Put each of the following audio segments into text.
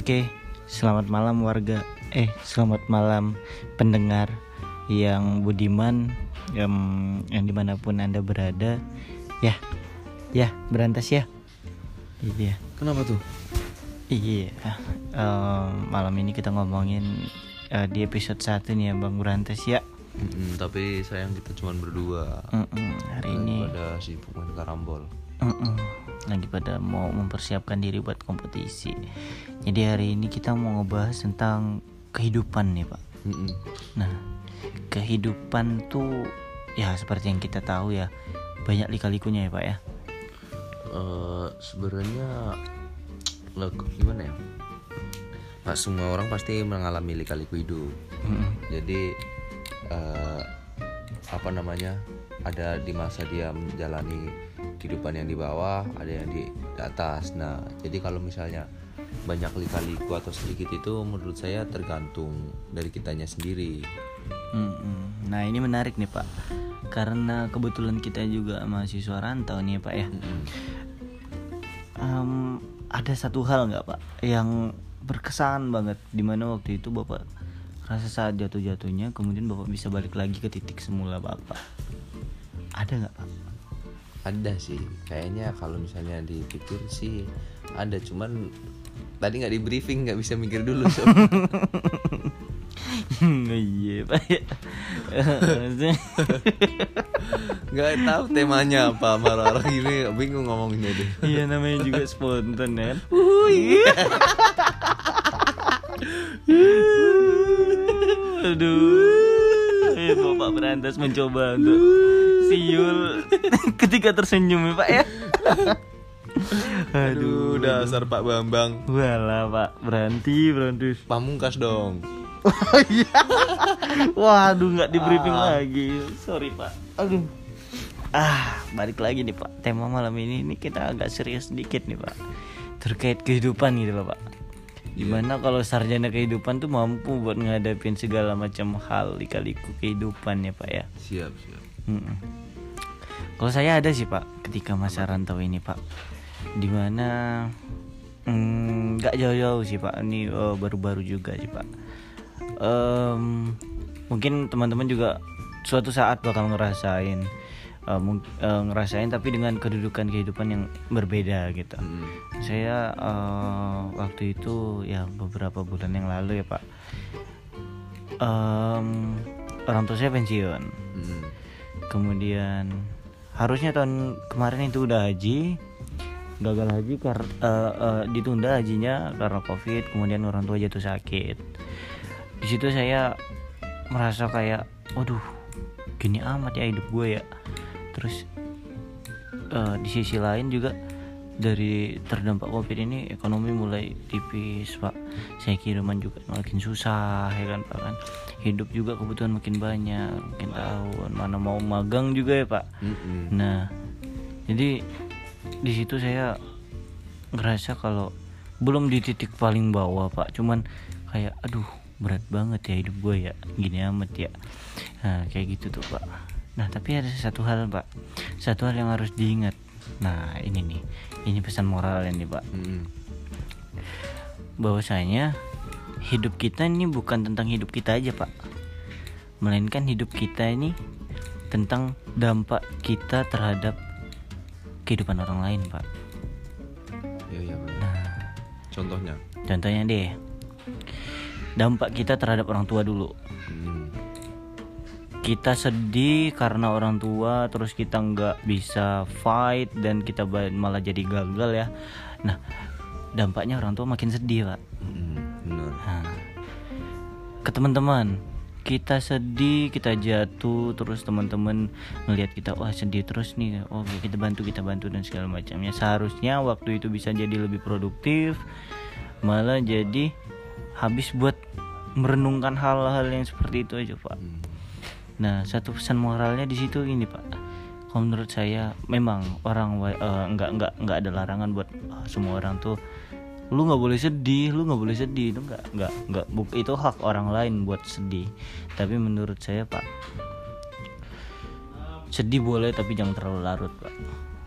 Oke, selamat malam warga. Eh, selamat malam pendengar yang budiman, yang, yang di mana pun anda berada. Ya, ya berantas ya. Iya, Kenapa tuh? iya. Em, malam ini kita ngomongin eh, di episode 1 nih ya Bang Berantas ya. Mm-mm, tapi sayang kita cuma berdua. Mm-mm, hari ini Pada sibuk main karambol. Mm-mm. Lagi pada mau mempersiapkan diri buat kompetisi. Jadi hari ini kita mau ngebahas tentang kehidupan nih Pak. Mm-mm. Nah, kehidupan tuh ya seperti yang kita tahu ya banyak lika-likunya ya Pak ya. Eh, Sebenarnya lo gimana ya? Pak semua orang pasti mengalami lika-liku hidup. Mm-mm. Jadi eh, apa namanya? Ada di masa dia menjalani kehidupan yang di bawah, ada yang di, di atas. Nah, jadi kalau misalnya banyak lika-liku atau sedikit itu menurut saya tergantung dari kitanya sendiri. Mm-mm. Nah ini menarik nih Pak, karena kebetulan kita juga mahasiswa rantau nih ya Pak ya. Mm-mm. Em, ada satu hal nggak Pak yang berkesan banget di mana waktu itu Bapak rasa saat jatuh-jatuhnya kemudian Bapak bisa balik lagi ke titik semula Bapak. Ada nggak Pak? Ada sih, kayaknya kalau misalnya dipikir sih ada, cuman tadi nggak di briefing nggak bisa mikir dulu. Sob. Iya Pak. Nggak tahu temanya apa marah-marah gini, bingung ngomonginnya deh. Iya namanya juga spontan ya kan. Aduh. Eh, Bapak berantas mencoba untuk siul ketika tersenyum ya Pak ya. Aduh, dasar Pak Bambang. Walah Pak berhenti berhenti. Pamungkas dong. Waduh nggak di briefing lagi. Sorry Pak. Aduh. Ah balik lagi nih Pak. Tema malam ini ini kita agak serius sedikit nih Pak. Terkait kehidupan gitu loh Pak. Gimana kalau sarjana kehidupan tuh mampu buat ngadapin segala macam hal lika-liku kehidupan ya Pak ya. Siap, siap. Mm-mm. Kalau saya ada sih Pak ketika masa rantau ini Pak, di mana mm, nggak jauh-jauh sih Pak, ini eh, baru-baru juga sih Pak. Em, mungkin teman-teman juga suatu saat bakal ngerasain, mung- eh, ngerasain tapi dengan kedudukan kehidupan yang berbeda gitu. Mm. Saya eh, waktu itu ya beberapa bulan yang lalu ya Pak, Em, orang tua saya pensiun Mm. kemudian harusnya tahun kemarin itu udah haji gagal haji karena ditunda hajinya karena covid kemudian orang tua jatuh sakit. Di situ saya merasa kayak waduh gini amat ya hidup gue ya. Terus eh, di sisi lain juga dari terdampak covid ini ekonomi mulai tipis pak. Saya kiriman juga makin susah ya kan pak kan. Hidup juga kebutuhan makin banyak makin tahun. Mana mau magang juga ya pak. Mm-mm. nah jadi di situ saya ngerasa kalau belum di titik paling bawah pak. Cuman kayak aduh berat banget ya hidup gue ya. Gini amat ya. Nah kayak gitu tuh pak. Nah tapi ada satu hal pak. Satu hal yang harus diingat nah ini nih ini pesan moral nih pak Mm-mm. bahwasanya hidup kita ini bukan tentang hidup kita aja pak melainkan hidup kita ini tentang dampak kita terhadap kehidupan orang lain pak Iya, iya. nah Contohnya. contohnya deh dampak kita terhadap orang tua dulu Mm. Kita sedih karena orang tua terus kita nggak bisa fight dan kita malah jadi gagal ya nah dampaknya orang tua makin sedih pak. Benar. Nah, ke teman-teman kita sedih kita jatuh terus teman-teman ngelihat kita wah sedih terus nih oke kita bantu kita bantu dan segala macamnya seharusnya waktu itu bisa jadi lebih produktif malah jadi habis buat merenungkan hal-hal yang seperti itu aja pak Mm. Nah, satu pesan moralnya di situ ini, Pak. Kalau menurut saya memang orang eh, nggak nggak nggak ada larangan buat eh, semua orang tuh lu nggak boleh sedih, lu nggak boleh sedih itu nggak nggak nggak itu hak orang lain buat sedih. Tapi menurut saya, Pak, sedih boleh tapi jangan terlalu larut, Pak.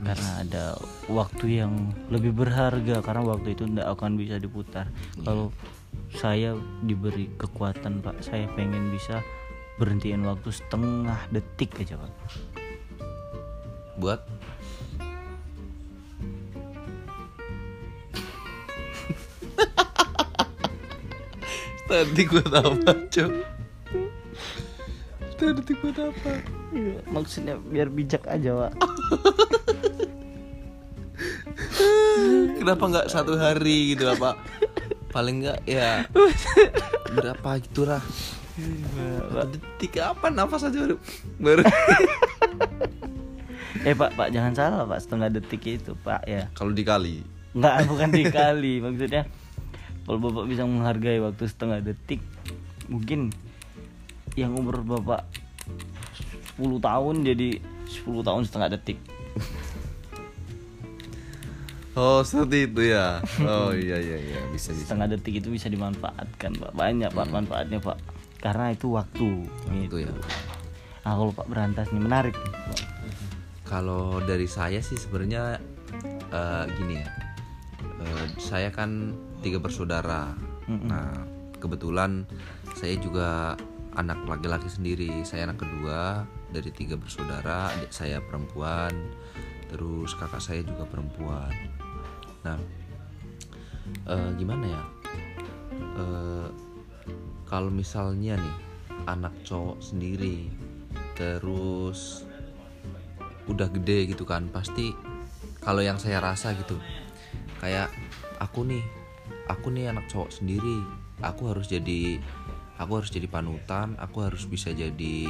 karena ada waktu yang lebih berharga karena waktu itu tidak akan bisa diputar kalau saya diberi kekuatan pak saya pengen bisa berhentiin waktu setengah detik aja pak. Buat? Tadi gue apa cok tadi gue apa? Iya, maksudnya biar bijak aja pak. Kenapa nggak satu hari gitu apa paling nggak ya berapa gitulah. satu detik apa nafas aja baru? Baru. Eh pak pak jangan salah pak setengah detik itu pak ya. Kalau dikali. Enggak, bukan dikali maksudnya kalau bapak bisa menghargai waktu setengah detik mungkin yang umur bapak 10 tahun jadi 10 tahun setengah detik. Oh seperti itu ya? Oh iya iya iya bisa bisa. Setengah detik itu bisa dimanfaatkan pak. Banyak pak manfaatnya pak karena itu waktu itu gitu. ya nah kalau pak berantas nih menarik. Kalau dari saya sih sebenarnya eh, gini ya, Eh, saya kan tiga bersaudara. Mm-mm. Nah kebetulan saya juga anak laki-laki sendiri. Saya anak kedua dari tiga bersaudara. Adik saya perempuan, terus kakak saya juga perempuan. Nah eh, gimana ya? Eh, kalau misalnya nih anak cowok sendiri, terus udah gede gitu kan pasti kalau yang saya rasa gitu kayak aku nih aku nih anak cowok sendiri aku harus jadi aku harus jadi panutan aku harus bisa jadi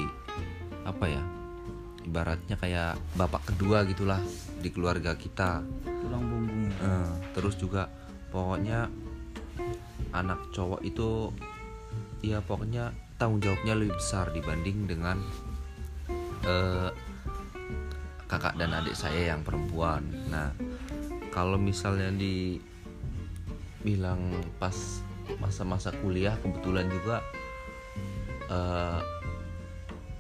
apa ya ibaratnya kayak bapak kedua gitulah di keluarga kita. Tulang punggungnya Eh, terus juga pokoknya anak cowok itu ya pokoknya tanggung jawabnya lebih besar dibanding dengan eh, kakak dan adik saya yang perempuan. Nah, kalau misalnya dibilang pas masa-masa kuliah kebetulan juga eh,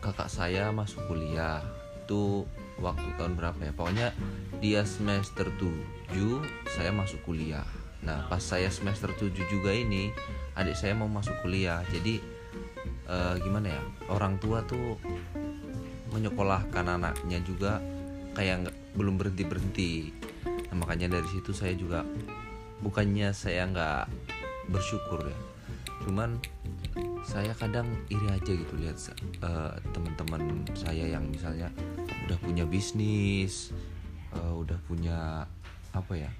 kakak saya masuk kuliah. Itu waktu tahun berapa ya? Pokoknya dia semester 7 saya masuk kuliah. Nah pas saya semester 7 juga ini adik saya mau masuk kuliah. Jadi eh, gimana ya orang tua tuh menyekolahkan anaknya juga kayak nggak belum berhenti berhenti nah, makanya dari situ saya juga bukannya saya nggak bersyukur ya. Cuman saya kadang iri aja gitu lihat eh, teman-teman saya yang misalnya udah punya bisnis eh, udah punya apa ya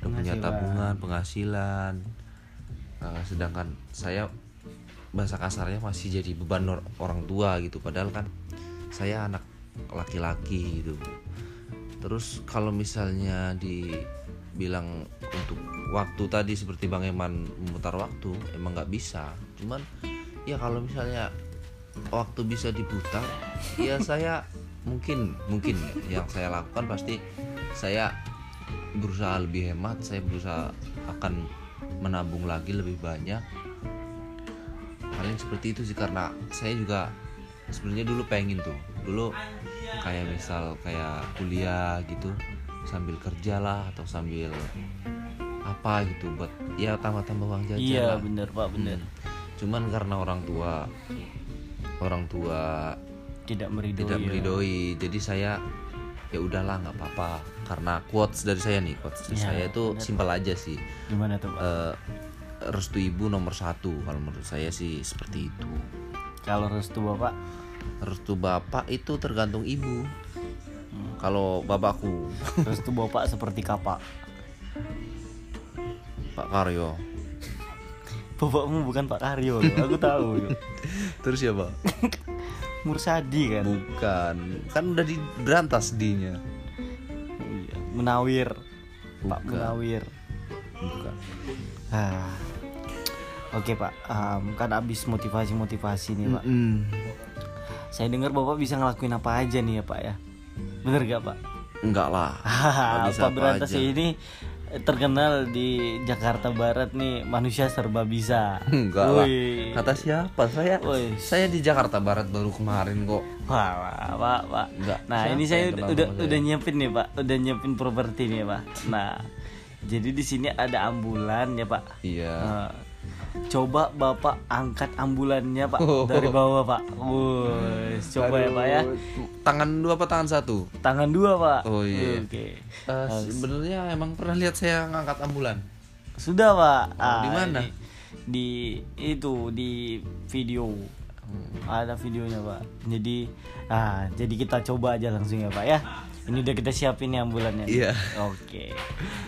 udah punya tabungan penghasilan Eh, sedangkan saya bahasa kasarnya masih jadi beban or- orang tua gitu. Padahal kan saya anak laki-laki gitu. Terus kalau misalnya dibilang untuk waktu tadi seperti Bang Eman memutar waktu emang nggak bisa. Cuman ya kalau misalnya waktu bisa diputar ya saya mungkin mungkin ya, yang saya lakukan pasti saya berusaha lebih hemat saya berusaha akan menabung lagi lebih banyak paling seperti itu sih karena saya juga sebenarnya dulu pengen tuh dulu kayak misal kayak kuliah gitu sambil kerja lah atau sambil apa gitu buat ya tambah-tambah uang jajan iya lah. bener pak bener Hmm. cuman karena orang tua orang tua tidak meridoi tidak ya. meridoi jadi saya ya udahlah nggak apa-apa karena quotes dari saya nih quotes dari Ya, saya itu simpel aja sih. Gimana tuh pak? Eh, restu ibu nomor satu kalau menurut saya sih seperti itu. Kalau restu bapak? Restu bapak itu tergantung ibu. Kalau bapakku. Restu bapak seperti kapak? Pak Karyo. Bapakmu bukan pak Karyo loh, aku tahu yo. terus ya pak Mursadi kan? Bukan. Kan udah di berantas dinya Munawir Pak Bukan. Munawir bukan ah. Oke pak, Em, kan abis motivasi-motivasi nih pak. Saya dengar bapak bisa ngelakuin apa aja nih ya pak ya? Bener gak pak? enggak lah. Pak apa Berantas aja. ini terkenal di Jakarta Barat nih manusia serba bisa. Enggak lah. Kata siapa? Saya Wih. saya di Jakarta Barat baru kemarin kok. Wah, wah, wah, wah. Enggak. Nah, Siapa ini saya udah udah, saya? udah nyiapin nih, Pak. Udah nyiapin properti nih, Pak. Nah, jadi di sini ada ambulan ya, Pak. Iya. Nah, coba Bapak angkat ambulannya, Pak, Oh. dari bawah, Pak. Wuh, coba ya, Pak ya. Aduh, Tangan dua apa tangan satu? Tangan dua, Pak. Oh, iya. Oke. Eh, sebenarnya emang pernah lihat saya ngangkat ambulan. Sudah, Pak. Oh, di mana? Di, di itu di video. Hmm. Ada videonya, Pak. Jadi ah, jadi kita coba aja langsung ya, Pak ya. Ini udah kita siapin nih ambulannya. nih. Iya. Oke.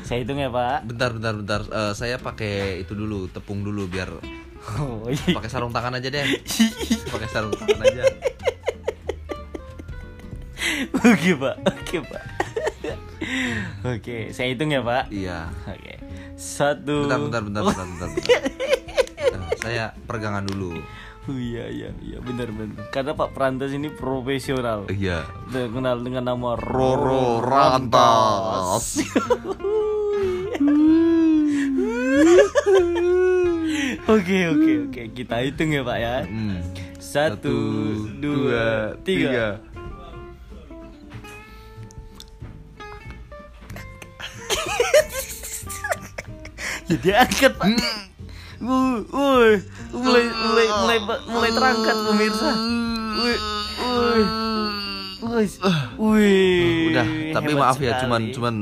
Saya hitung ya, Pak. Bentar, bentar, bentar. Eh, saya pakai itu dulu, tepung dulu biar Oh, iya. pakai sarung tangan aja deh. pakai sarung tangan aja. Oke, Pak. Oke, Pak. Oke, saya hitung ya, Pak. Iya. Oke. Satu. Bentar, bentar, bentar, bentar, bentar. bentar. Eh, saya peregangan dulu. Oh, iya, iya, iya, benar, benar. Karena Pak Prantas ini profesional. Iya. Terkenal dengan nama Roro Rantas. Oke oke oke kita hitung ya pak ya Hmm. Satu, dua, tiga. Jadi angkat pak Wuh, wuh, mulai mulai mulai mulai terangkat pemirsa. Wih, wih, wih, wih. Udah, tapi hebat maaf ya, cuman cuman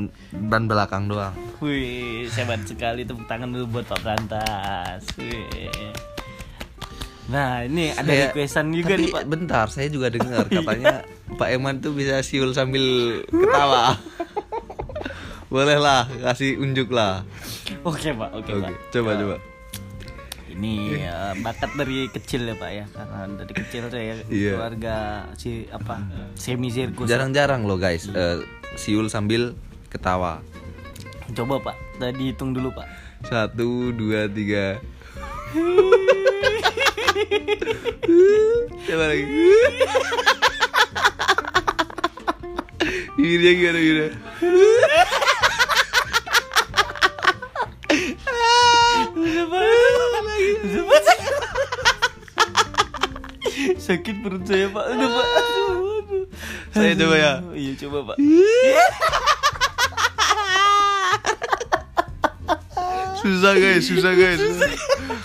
ban belakang doang. Wih, hebat sekali tepuk tangan dulu buat Pak Prantas. Wih. Nah, ini ada Saya- requestan juga tapi nih Pak. bentar, saya juga dengar katanya Pak Eman tuh bisa siul sambil ketawa. Boleh lah, kasih unjuk lah. Oke Pak, oke Pak. coba Eh, coba. Ini eh, bakat dari kecil ya Pak ya, karena dari kecil saya Iya. keluarga si apa semi sirkus. Jarang-jarang loh guys, eh, siul sambil ketawa. Coba Pak, tadi hitung dulu Pak. Satu, dua, tiga. Coba lagi. Bibirnya gimana gimana? Sakit perut saya Pak. Aduh Pak. Aduh, aduh. Saya coba ya. Iya coba Pak. Susah guys, susah guys.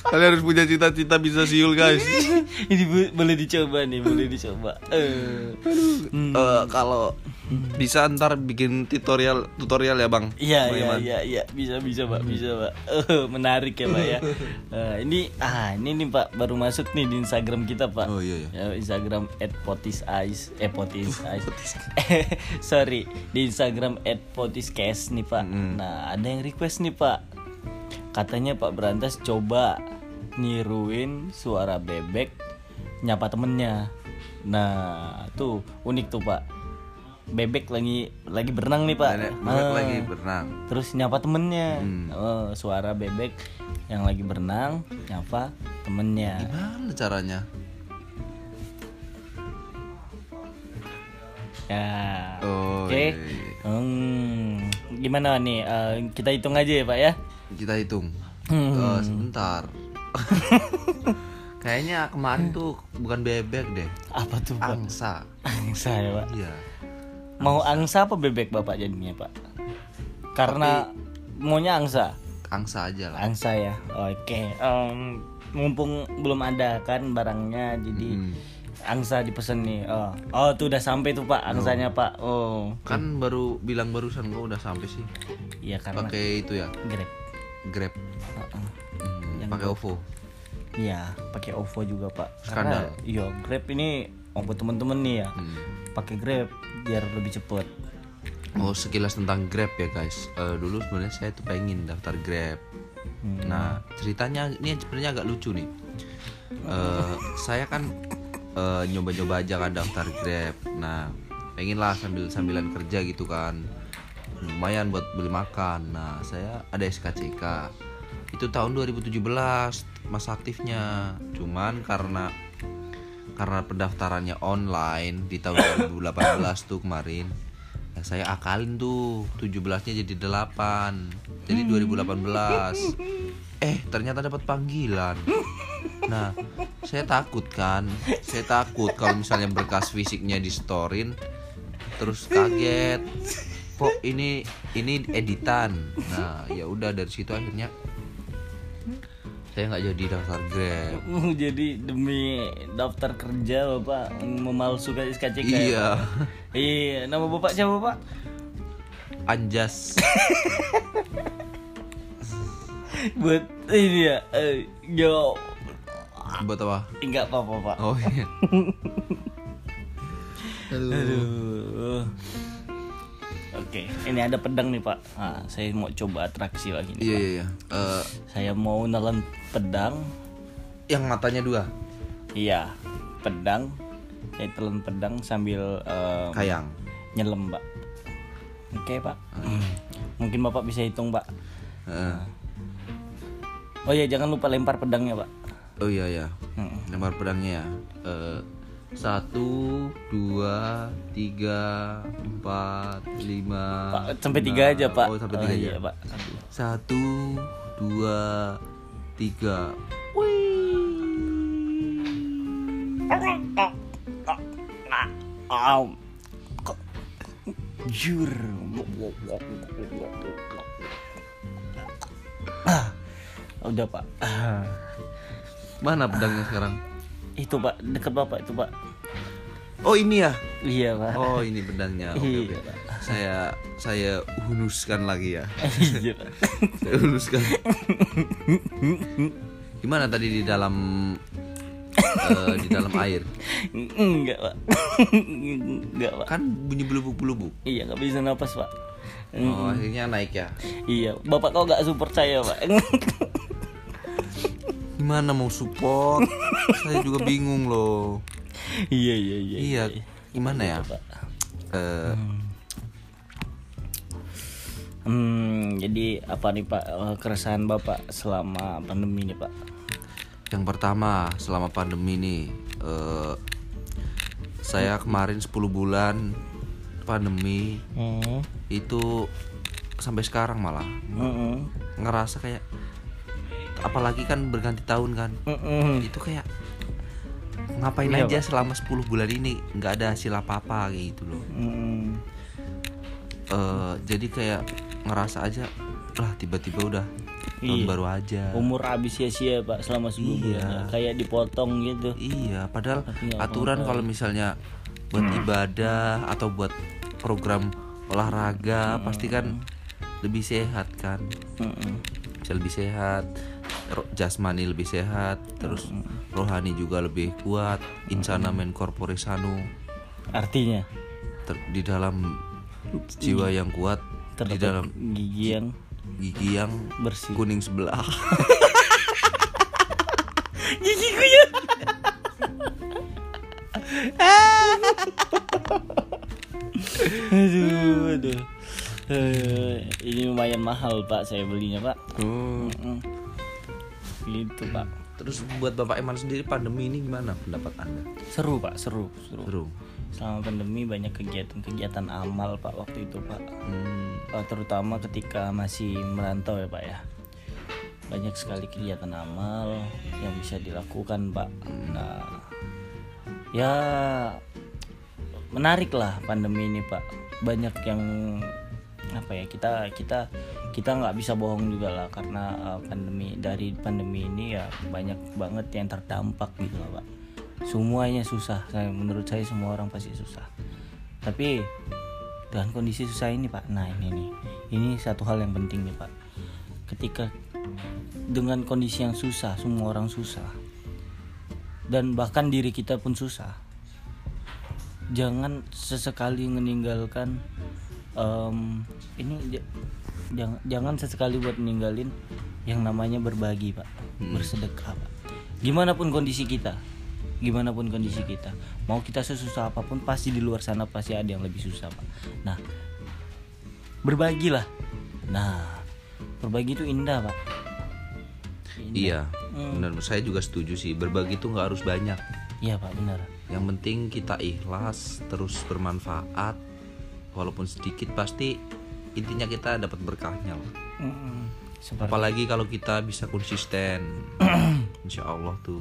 Kalian harus punya cita-cita bisa siul guys. Ini boleh dicoba nih, boleh dicoba. Eh. Hmm. Eh, kalau bisa ntar bikin tutorial tutorial ya bang. Iya iya iya iya. Bisa bisa pak bisa pak. Eh, menarik ya pak ya. Eh, ini ah ini nih pak baru masuk nih di Instagram kita pak. Oh, iya, iya. Ya, Instagram @potiseyes eh potis eyes sorry di Instagram @potiscast nih pak. Mm-mm. nah ada yang request nih pak. Katanya Pak Berantas coba niruin suara bebek nyapa temennya. Nah tuh unik tuh pak bebek lagi lagi berenang nih pak Nenek bebek Ah. lagi berenang. terus nyapa temennya Hmm. Oh, suara bebek yang lagi berenang nyapa temennya Gimana caranya? ya Oh, oke iya, iya. Hmm, gimana nih Eh, kita hitung aja ya pak ya Kita hitung. Hmm. Eh, sebentar. Kayaknya kemarin tuh bukan bebek deh, apa tuh pak angsa. angsa ya pak Iya. Mau angsa apa bebek bapak jadinya pak karena maunya angsa Angsa aja lah. angsa ya oke Em, mumpung belum ada kan barangnya jadi Hmm. angsa dipesen nih oh oh tuh udah sampai tuh pak angsanya pak oh Kan baru bilang barusan kok udah sampai sih. iya karena Pakai itu ya, grab Grab. Heeh. Hmm, pakai OVO. iya pakai OVO juga pak Skandal. Karena, iya grab ini oh buat temen-temen nih ya Hmm. Pakai grab biar lebih cepet Oh sekilas tentang Grab ya guys. Eh, dulu sebenarnya saya tuh pengen daftar Grab. Hmm. Nah ceritanya ini sebenarnya agak lucu nih. Eh, saya kan eh, nyoba-nyoba aja kan daftar Grab. Nah pengen lah sambil sambilan kerja gitu kan. Lumayan buat beli makan. Nah saya ada SKCK. Itu tahun 2017 masa aktifnya. Cuman karena karena pendaftarannya online di tahun 2018 tuh kemarin Nah, saya akalin tuh 17-nya jadi 8. Jadi 2018. Eh, ternyata dapat panggilan. Nah, saya takut kan. Saya takut kalau misalnya berkas fisiknya di storin terus kaget. Kok ini ini editan. Nah, ya udah dari situ akhirnya saya nggak jadi daftar Grab. Jadi demi daftar kerja bapak memalsukan SKCK ya, Iya. Iya nama bapak siapa pak Anjas. buat ini ya eh, yo Buat apa? enggak apa-apa pak Oh iya. aduh oke ini ada pedang nih pak nah, saya mau coba atraksi lagi nih Iya Pak. iya iya. Eh, saya mau nelen pedang yang matanya dua. iya pedang saya telan pedang sambil eh, Kayang. nyelam pak oke pak mungkin bapak bisa hitung pak Heeh. oh ya jangan lupa lempar pedangnya pak Oh iya ya. Hmm. Lempar pedangnya ya. Eh, satu, dua, tiga, empat, lima. pak sampai tiga aja pak Oh sampai tiga iya aja. pak Aduh. Satu, dua, tiga. Kok jur. Ah, udah pak. Mana pedangnya sekarang? Itu pak dekat bapak itu pak. Oh ini ya. Iya pak. Oh ini pedangnya. Oke, Iya. Pak. Saya saya hunuskan lagi ya. Iya pak. Saya hunuskan. Gimana tadi di dalam eh, di dalam air? Enggak pak. Enggak pak. Kan bunyi belubuk-belubuk. Iya nggak bisa napas pak. Oh, akhirnya naik ya. Iya, bapak kok nggak support saya pak? Gimana mau support? Saya juga bingung loh. iya iya iya. Iya, gimana ya? Eh, Hmm, jadi apa nih Pak eh, keresahan Bapak selama pandemi ini Pak? yang pertama, selama pandemi nih, eh, saya kemarin 10 bulan pandemi Hmm. itu sampai sekarang malah Mm-mm. ngerasa kayak apalagi kan berganti tahun kan Mm-mm. itu kayak ngapain Iya, aja selama 10 bulan ini nggak ada hasil apa apa gitu loh Mm-mm. Eh, jadi kayak ngerasa aja lah tiba-tiba udah tahun Iya. baru aja Umur habis sia-sia Pak selama sebulan Iya. bulan ya. Kayak dipotong gitu. iya padahal Tapi nggak aturan kalau misalnya buat ibadah atau buat program olahraga pasti kan lebih sehat kan Mm-mm. bisa lebih sehat jasmani lebih sehat terus rohani juga lebih kuat insana men corpore sano Artinya Ter- di dalam jiwa yang kuat di dalam gigi yang gigi yang bersih. kuning sebelah Gigiku ya. aduh, aduh. Eh, ini lumayan mahal Pak saya belinya Pak. Hmm. Mm. Gitu Pak. terus buat bapak Eman sendiri pandemi ini gimana pendapat anda Seru Pak, seru, seru. seru Selama pandemi banyak kegiatan-kegiatan amal Pak waktu itu Pak. Hmm, Eh, terutama ketika masih merantau ya Pak ya. Banyak sekali kegiatan amal yang bisa dilakukan Pak. Nah, ya menarik lah pandemi ini Pak. Banyak yang apa ya kita kita kita nggak bisa bohong juga lah karena eh, pandemi dari pandemi ini ya banyak banget yang terdampak gitu lah Pak. Semuanya susah. Saya menurut saya semua orang pasti susah. Tapi dengan kondisi susah ini pak nah ini nih ini satu hal yang penting nih pak ketika dengan kondisi yang susah semua orang susah dan bahkan diri kita pun susah jangan sesekali meninggalkan em, ini jangan jangan sesekali buat meninggalin yang namanya berbagi pak. Bersedekah pak. Gimana pun kondisi kita gimana pun kondisi kita mau kita sesusah apa pun pasti di luar sana pasti ada yang lebih susah pak. Nah berbagilah. Nah berbagi itu indah pak. Indah. iya Hmm. benar. Saya juga setuju sih berbagi itu nggak harus banyak. Iya pak benar. Yang penting kita ikhlas terus bermanfaat walaupun sedikit pasti intinya kita dapat berkahnya lah. Seperti apalagi kalau kita bisa konsisten insya Allah tuh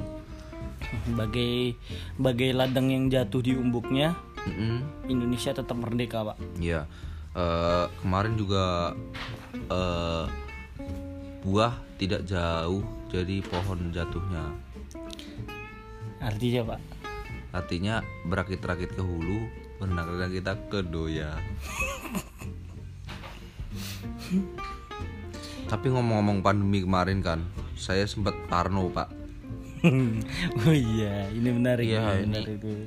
bagai bagai ladang yang jatuh di umbuknya, Mm-mm. Indonesia tetap merdeka, Pak. Ya, eh, kemarin juga eh, buah tidak jauh jadi pohon jatuhnya. Artinya, Pak. Artinya berakit-rakit ke hulu, menangkan kita ke doya. Tapi ngomong-ngomong pandemi kemarin kan, saya sempat parno pak. oh iya, ini menarik, Iya, ini menarik tuh.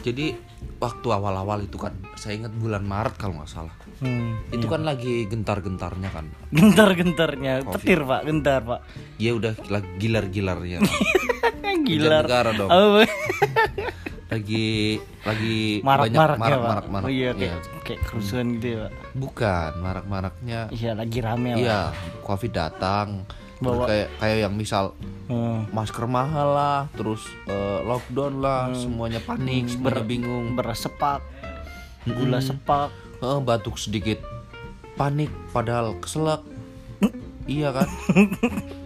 Jadi waktu awal-awal itu kan, saya ingat bulan Maret kalau nggak salah. Hmm. Itu kan lagi gentar-gentarnya kan. Gentar-gentarnya, petir, Pak, gentar, Pak. Ya udah gilar-gilarnya. Gilar. negara dong. Oh, lagi lagi banyak marak-marak ya, Pak. marak-marak. Oh iya, kayak, kayak kerusuhan gitu ya, Pak. Bukan marak-maraknya. Iya, lagi rame. Iya, covid datang. Bawa- kayak kayak yang misal Hmm. masker mahal lah, terus eh, lockdown lah, semuanya panik, semuanya bingung. Beras sepak, gula sepak. Eh, batuk sedikit, panik, padahal keselak. iya kan?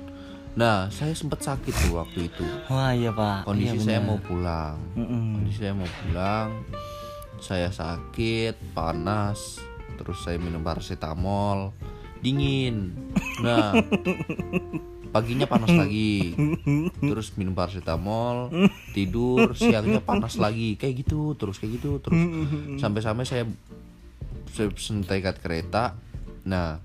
Nah, saya sempat sakit tuh waktu itu. Wah, iya, Pak. Kondisi Iya, saya mau pulang. Mm-mm. Kondisi saya mau pulang. Saya sakit, panas, terus saya minum paracetamol, dingin. Nah, paginya panas lagi. Terus minum paracetamol, tidur, siangnya panas lagi. Kayak gitu, terus kayak gitu, terus sampai-sampai saya saya pesen tiket kereta. Nah,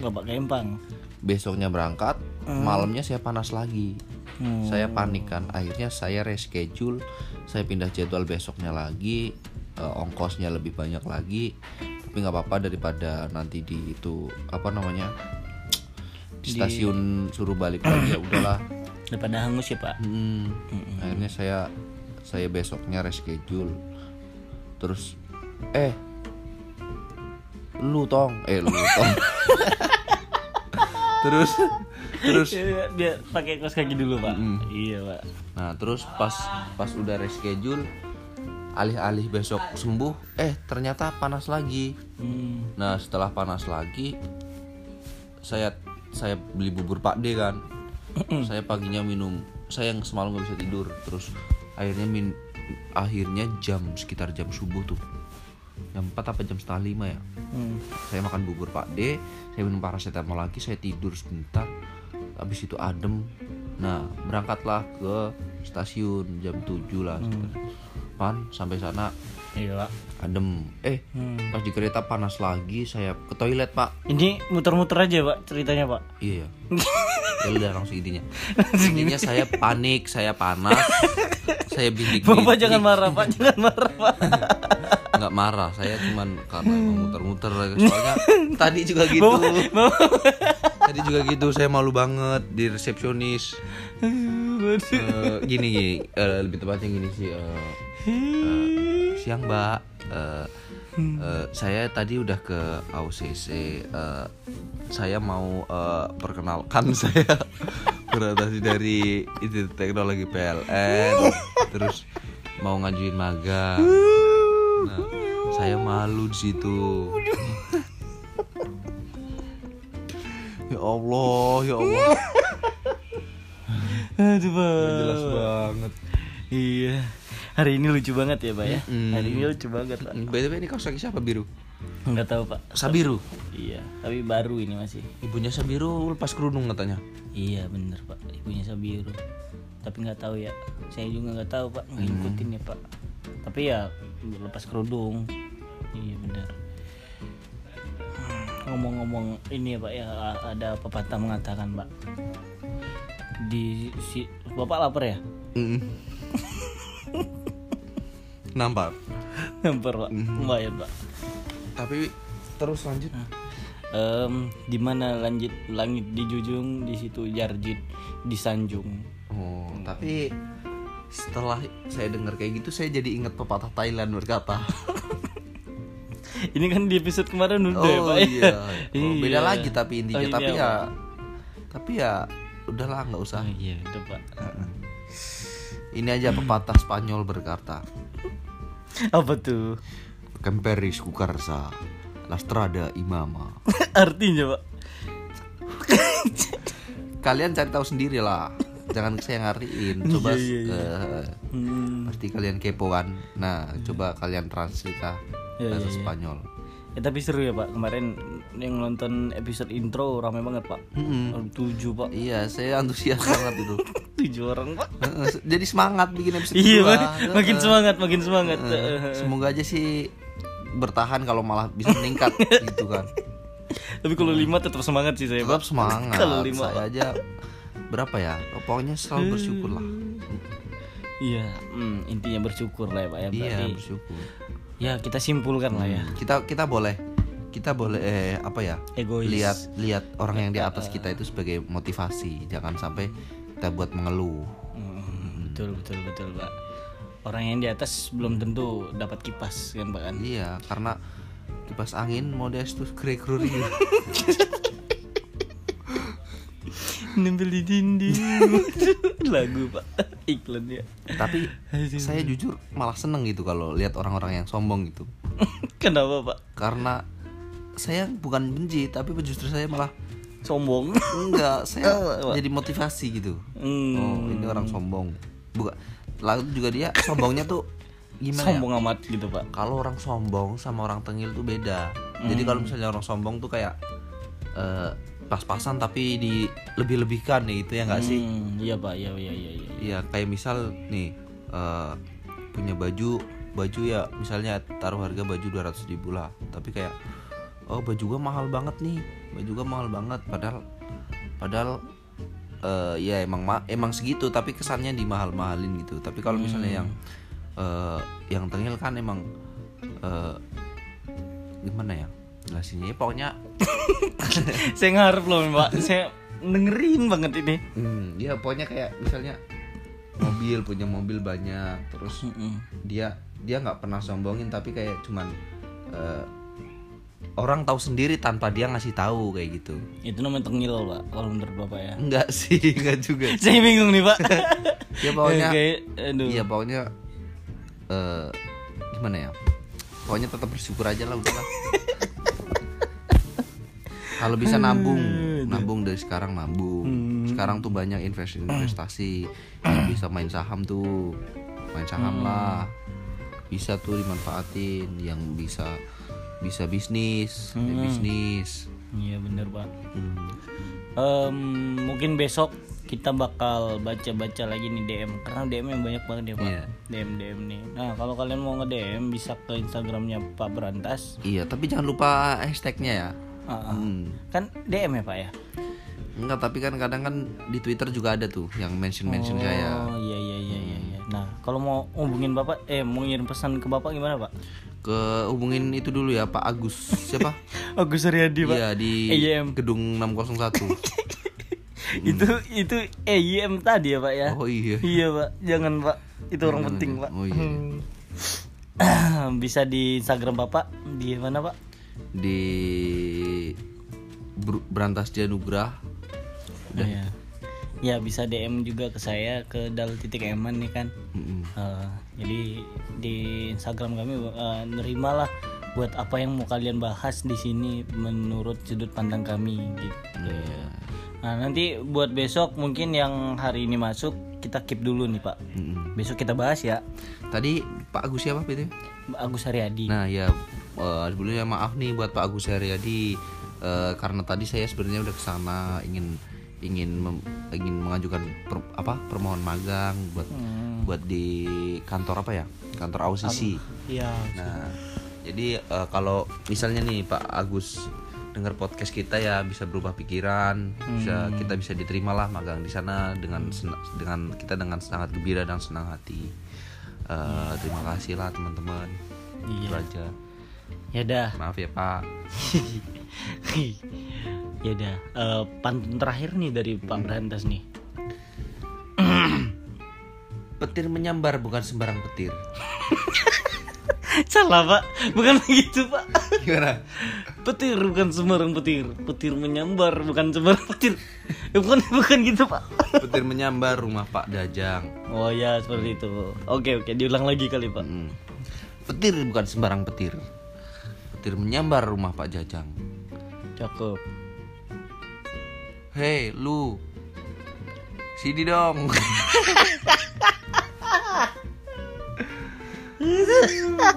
Bapak Kempang. besoknya berangkat, malamnya saya panas lagi. Hmm. Saya panik kan, akhirnya saya reschedule, saya pindah jadwal besoknya lagi, eh, ongkosnya lebih banyak lagi, tapi nggak apa-apa daripada nanti di itu apa namanya di stasiun suruh balik lagi ya udahlah. Daripada hangus ya, Pak. Hmm, Akhirnya saya saya besoknya reschedule, terus eh lu tong, eh lu tong, terus terus Biar, biar pakai kaos kaki dulu, Pak. Iya, Pak. Nah terus pas pas udah reschedule alih-alih besok sembuh eh ternyata panas lagi. Hmm. Nah setelah panas lagi saya saya beli bubur Pak D kan. saya paginya minum saya yang semalam nggak bisa tidur terus akhirnya min akhirnya jam sekitar jam subuh tuh jam 4 apa jam setengah lima ya Hmm. saya makan bubur Pak D saya minum paracetamol lagi saya tidur sebentar habis itu adem nah berangkatlah ke stasiun jam 7 lah sekitar. pan sampai sana Iya, Pak. adem eh Hmm. pas di kereta panas lagi saya ke toilet Pak Ini muter-muter aja, Pak, ceritanya, Pak. iya ya ya udah langsung intinya intinya saya panik saya panas saya bintik Bapak jangan marah, Pak. Jangan marah, Pak. nggak marah saya cuman karena emang muter-muter soalnya tadi juga gitu tadi juga gitu saya malu banget di resepsionis. Eh, gini gini. Eh, lebih tepatnya gini sih eh, eh, siang mbak. Eh, eh, saya tadi udah ke AUCC eh, saya mau eh, perkenalkan saya beradaptasi dari itu teknologi PLN terus mau ngajuin magang. Nah saya malu di situ Allah ya Allah Aduh, jelas banget Iya. Hari ini lucu banget ya, Pak ya. Mm. Hari ini lucu banget, Pak. by the way ini kaos kaki siapa biru Enggak tahu, Pak. Sabiru Iya, tapi baru ini masih. ibunya Sabiru lepas kerudung katanya Iya, bener, Pak. Ibunya Sabiru. Tapi nggak tahu ya. Saya juga nggak tahu, Pak. Nggak ngikutin ya, Pak. Tapi ya lepas kerudung. Iya, bener. Ngomong-ngomong ini ya, Pak ya, ada pepatah mengatakan, Pak. Di si Bapak lapar ya? Mm. Nampak. Lapar, Pak. Lumayan, Pak. Tapi terus lanjut. Em, di mana lanjut langit dijunjung di situ jarjit disanjung Oh, tapi setelah saya dengar kayak gitu saya jadi ingat pepatah Thailand berkata. ini kan di episode kemarin udah ya oh pak ya? iya. Oh, beda Iya. lagi tapi intinya Oh, ini tapi apa? ya tapi ya udahlah nggak usah. Oh, iya udah pak Ini aja pepatah Spanyol berkata. apa tuh Kemperis Kukarsa Lastrada Imama Artinya pak Kalian cari tahu sendiri lah Jangan saya ngariin Coba Iya, iya, eh, hmm. Pasti kalian kepo kan Nah coba kalian translate lah Iya, Bahasa iya, iya. Spanyol. Ya tapi seru ya pak. Kemarin yang nonton episode intro rame banget pak. Ada Tujuh pak. Iya saya antusias banget itu. Tujuh orang pak. Jadi semangat bikin episode Iya makin semangat makin semangat. Semoga aja sih bertahan kalau malah bisa meningkat gitu kan. Tapi kalau lima tetap semangat sih saya tetap semangat. Kalau lima, saya aja berapa ya? Pokoknya selalu bersyukur lah. Iya hmm, intinya bersyukur lah ya pak ya. Iya Berarti bersyukur. Ya kita simpulkan lah ya. Kita kita boleh kita boleh eh, apa ya? Egois. Lihat lihat orang yang di atas kita itu sebagai motivasi. Jangan sampai kita buat mengeluh. Hmm, Betul betul betul pak. Orang yang di atas belum tentu dapat kipas kan pak kan? Iya karena kipas angin modestus krekruri Nempel di dinding. Lagu pak. Iklan ya tapi saya jujur malah seneng gitu kalau lihat orang-orang yang sombong gitu. Kenapa pak? karena saya bukan benci tapi justru saya malah Sombong. Enggak saya jadi motivasi gitu. Hmm, oh ini orang sombong. Bukan lalu juga dia sombongnya tuh gimana ya? Sombong amat gitu pak. Kalau orang sombong sama orang tengil tuh beda. Jadi kalau misalnya orang sombong tuh kayak eh, pas-pasan tapi di lebih-lebihkan nih itu ya nggak sih? Hmm, Iya pak. Iya iya iya iya. Iya kayak misal nih eh, punya baju baju ya misalnya taruh harga baju 200 ribu lah. Tapi kayak oh baju gua mahal banget nih baju gua mahal banget. Padahal padahal eh, ya emang ma- emang segitu tapi kesannya dimahal-mahalin gitu. Tapi kalau misalnya yang eh, yang tengil kan emang eh, gimana ya jelasinnya ya pokoknya Saya ngarep loh pak Saya dengerin banget ini. Hmm, ya pokoknya kayak misalnya mobil punya mobil banyak terus Mm-mm. dia dia nggak pernah sombongin tapi kayak cuman eh, orang tahu sendiri tanpa dia ngasih tahu kayak gitu. Itu namanya tengil pak Kalau menurut bapak ya. Enggak sih enggak juga. Saya bingung nih pak. Ya pokoknya Kayak Aduh. iya pokoknya eh, gimana ya? Pokoknya tetap bersyukur aja lah udahlah kalau bisa nabung. Nabung dari sekarang nabung. Sekarang tuh banyak investasi investasi. Yang bisa main saham tuh. Main saham lah. Bisa tuh dimanfaatin yang bisa bisa bisnis ya bisnis. Iya bener pak Hmm. Em, Mungkin besok kita bakal baca-baca lagi nih DM Karena DM yang banyak banget ya pak. Iya. DM DM nih. Nah kalau kalian mau nge-DM bisa ke Instagramnya Pak Berantas. Iya tapi jangan lupa hashtagnya ya Hmm. Kan DM ya pak ya enggak tapi kan kadang kan di twitter juga ada tuh yang mention mention saya Oh iya iya iya iya iya. Nah kalau mau hubungin bapak Eh mau ngirim pesan ke bapak gimana pak? ke hubungin itu dulu ya Pak Agus siapa Agus Suryadi pak Iya di EYM. gedung 601 Itu itu EYM tadi ya pak ya oh iya Iya pak Jangan pak Itu orang Jangan, penting ya. pak Oh, iya. Bisa di Instagram bapak Di mana pak? Di Berantas Dia Nugrah Udah ya Ya bisa DM juga ke saya Ke dal titik eman nih kan. Eh, Jadi di Instagram kami eh, nerimalah buat apa yang mau kalian bahas di sini menurut sudut pandang kami gitu. Iya. Nah nanti buat besok mungkin yang hari ini masuk kita keep dulu nih pak. Mm-mm. Besok kita bahas ya. tadi Pak Agus siapa itu Agus Haryadi. nah ya eh, sebelumnya maaf nih buat Pak Agus Haryadi Eh, karena tadi saya sebenarnya udah ke sana ingin ingin mem- ingin mengajukan per- apa permohonan magang buat Hmm. buat di kantor apa ya kantor AUCC Iya. Nah, jadi eh, kalau misalnya nih Pak Agus dengar podcast kita ya bisa berubah pikiran, bisa kita bisa diterima lah magang di sana dengan dengan kita dengan sangat gembira dan senang hati. Eh, terima kasih lah teman-teman. Iya. Itu aja. Ya dah. Maaf ya Pak. ya dah. Eh, pantun terakhir nih dari Pak Berantas nih. Petir menyambar bukan sembarang petir. Salah pak, bukan begitu pak. Gimana? Petir bukan sembarang petir, petir menyambar bukan sembarang petir. Ya, bukan bukan gitu pak. Petir menyambar rumah Pak Dajang. Oh ya seperti itu. Oke oke diulang lagi kali pak. Mm. Petir bukan sembarang petir. Petir menyambar rumah Pak Jajang. Cakep. Hei, lu. Sini dong.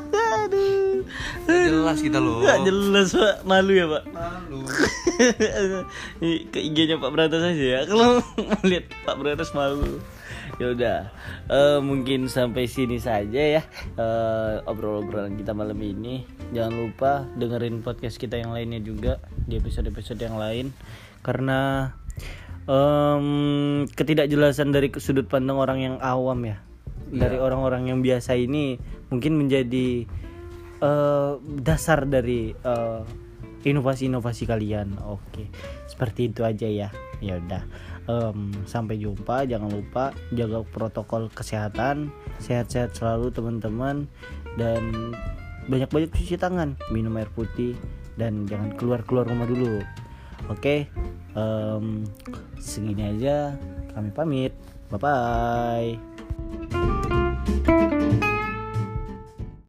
Aduh. Jelas kita loh. Gak jelas pak, malu ya pak. Malu. ke IG-nya Pak Bratas aja ya. Kalau melihat Pak Bratas malu. Ya udah, eh, mungkin sampai sini saja ya eh, obrol-obrolan kita malam ini. Jangan lupa dengerin podcast kita yang lainnya juga di episode-episode yang lain karena em, ketidakjelasan dari sudut pandang orang yang awam ya, dari orang-orang yang biasa ini mungkin menjadi eh, dasar dari eh, inovasi-inovasi kalian. Oke, seperti itu aja ya. Ya udah, Em, sampai jumpa. Jangan lupa jaga protokol kesehatan, sehat-sehat selalu teman-teman, dan banyak-banyak cuci tangan, minum air putih, dan jangan keluar-keluar rumah dulu. Oke, em, segini aja. Kami pamit. Bye bye.